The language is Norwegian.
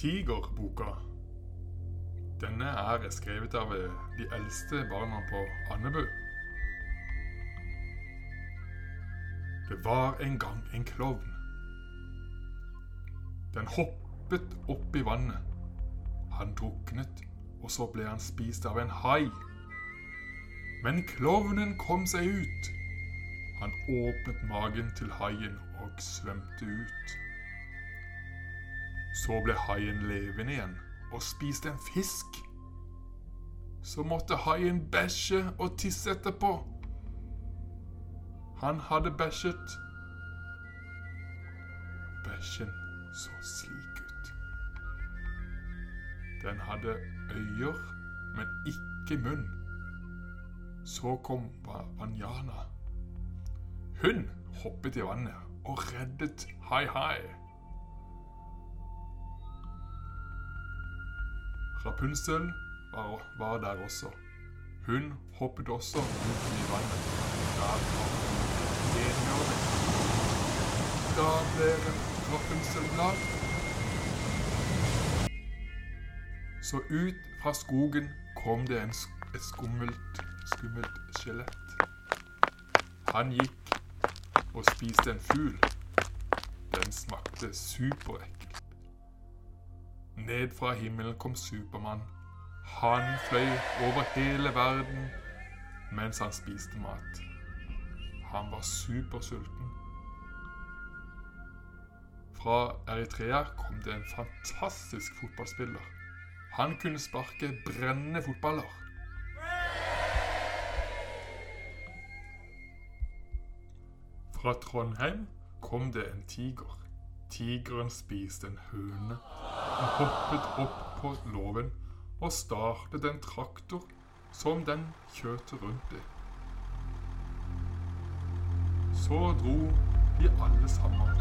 Tigerboka. Denne er skrevet av eh, de eldste barna på Andebu. Det var en gang en klovn. Den hoppet opp i vannet. Han druknet, og så ble han spist av en hai. Men klovnen kom seg ut. Han åpnet magen til haien og svømte ut. Så ble haien levende igjen og spiste en fisk. Så måtte haien bæsje og tisse etterpå. Han hadde bæsjet. Bæsjen så slik ut. Den hadde øyer, men ikke munn. Så kom Vanjana. Hun hoppet i vannet og reddet Hai Hai. Rapunzel var, var der også. Hun hoppet også ut i vannet. Der kom enhjørning. Da ble Rapunzel glad. Så ut fra skogen kom det en, et skummelt, skummelt skjelett. Han gikk og spiste en fugl. Den smakte superekkelt. Ned fra himmelen kom Supermann. Han fløy over hele verden mens han spiste mat. Han var supersulten. Fra Eritrea kom det en fantastisk fotballspiller. Han kunne sparke brennende fotballer. Fra Trondheim kom det en tiger. Tigeren spiste en høne. Hoppet opp på låven og startet en traktor som den kjørte rundt i. Så dro de alle sammen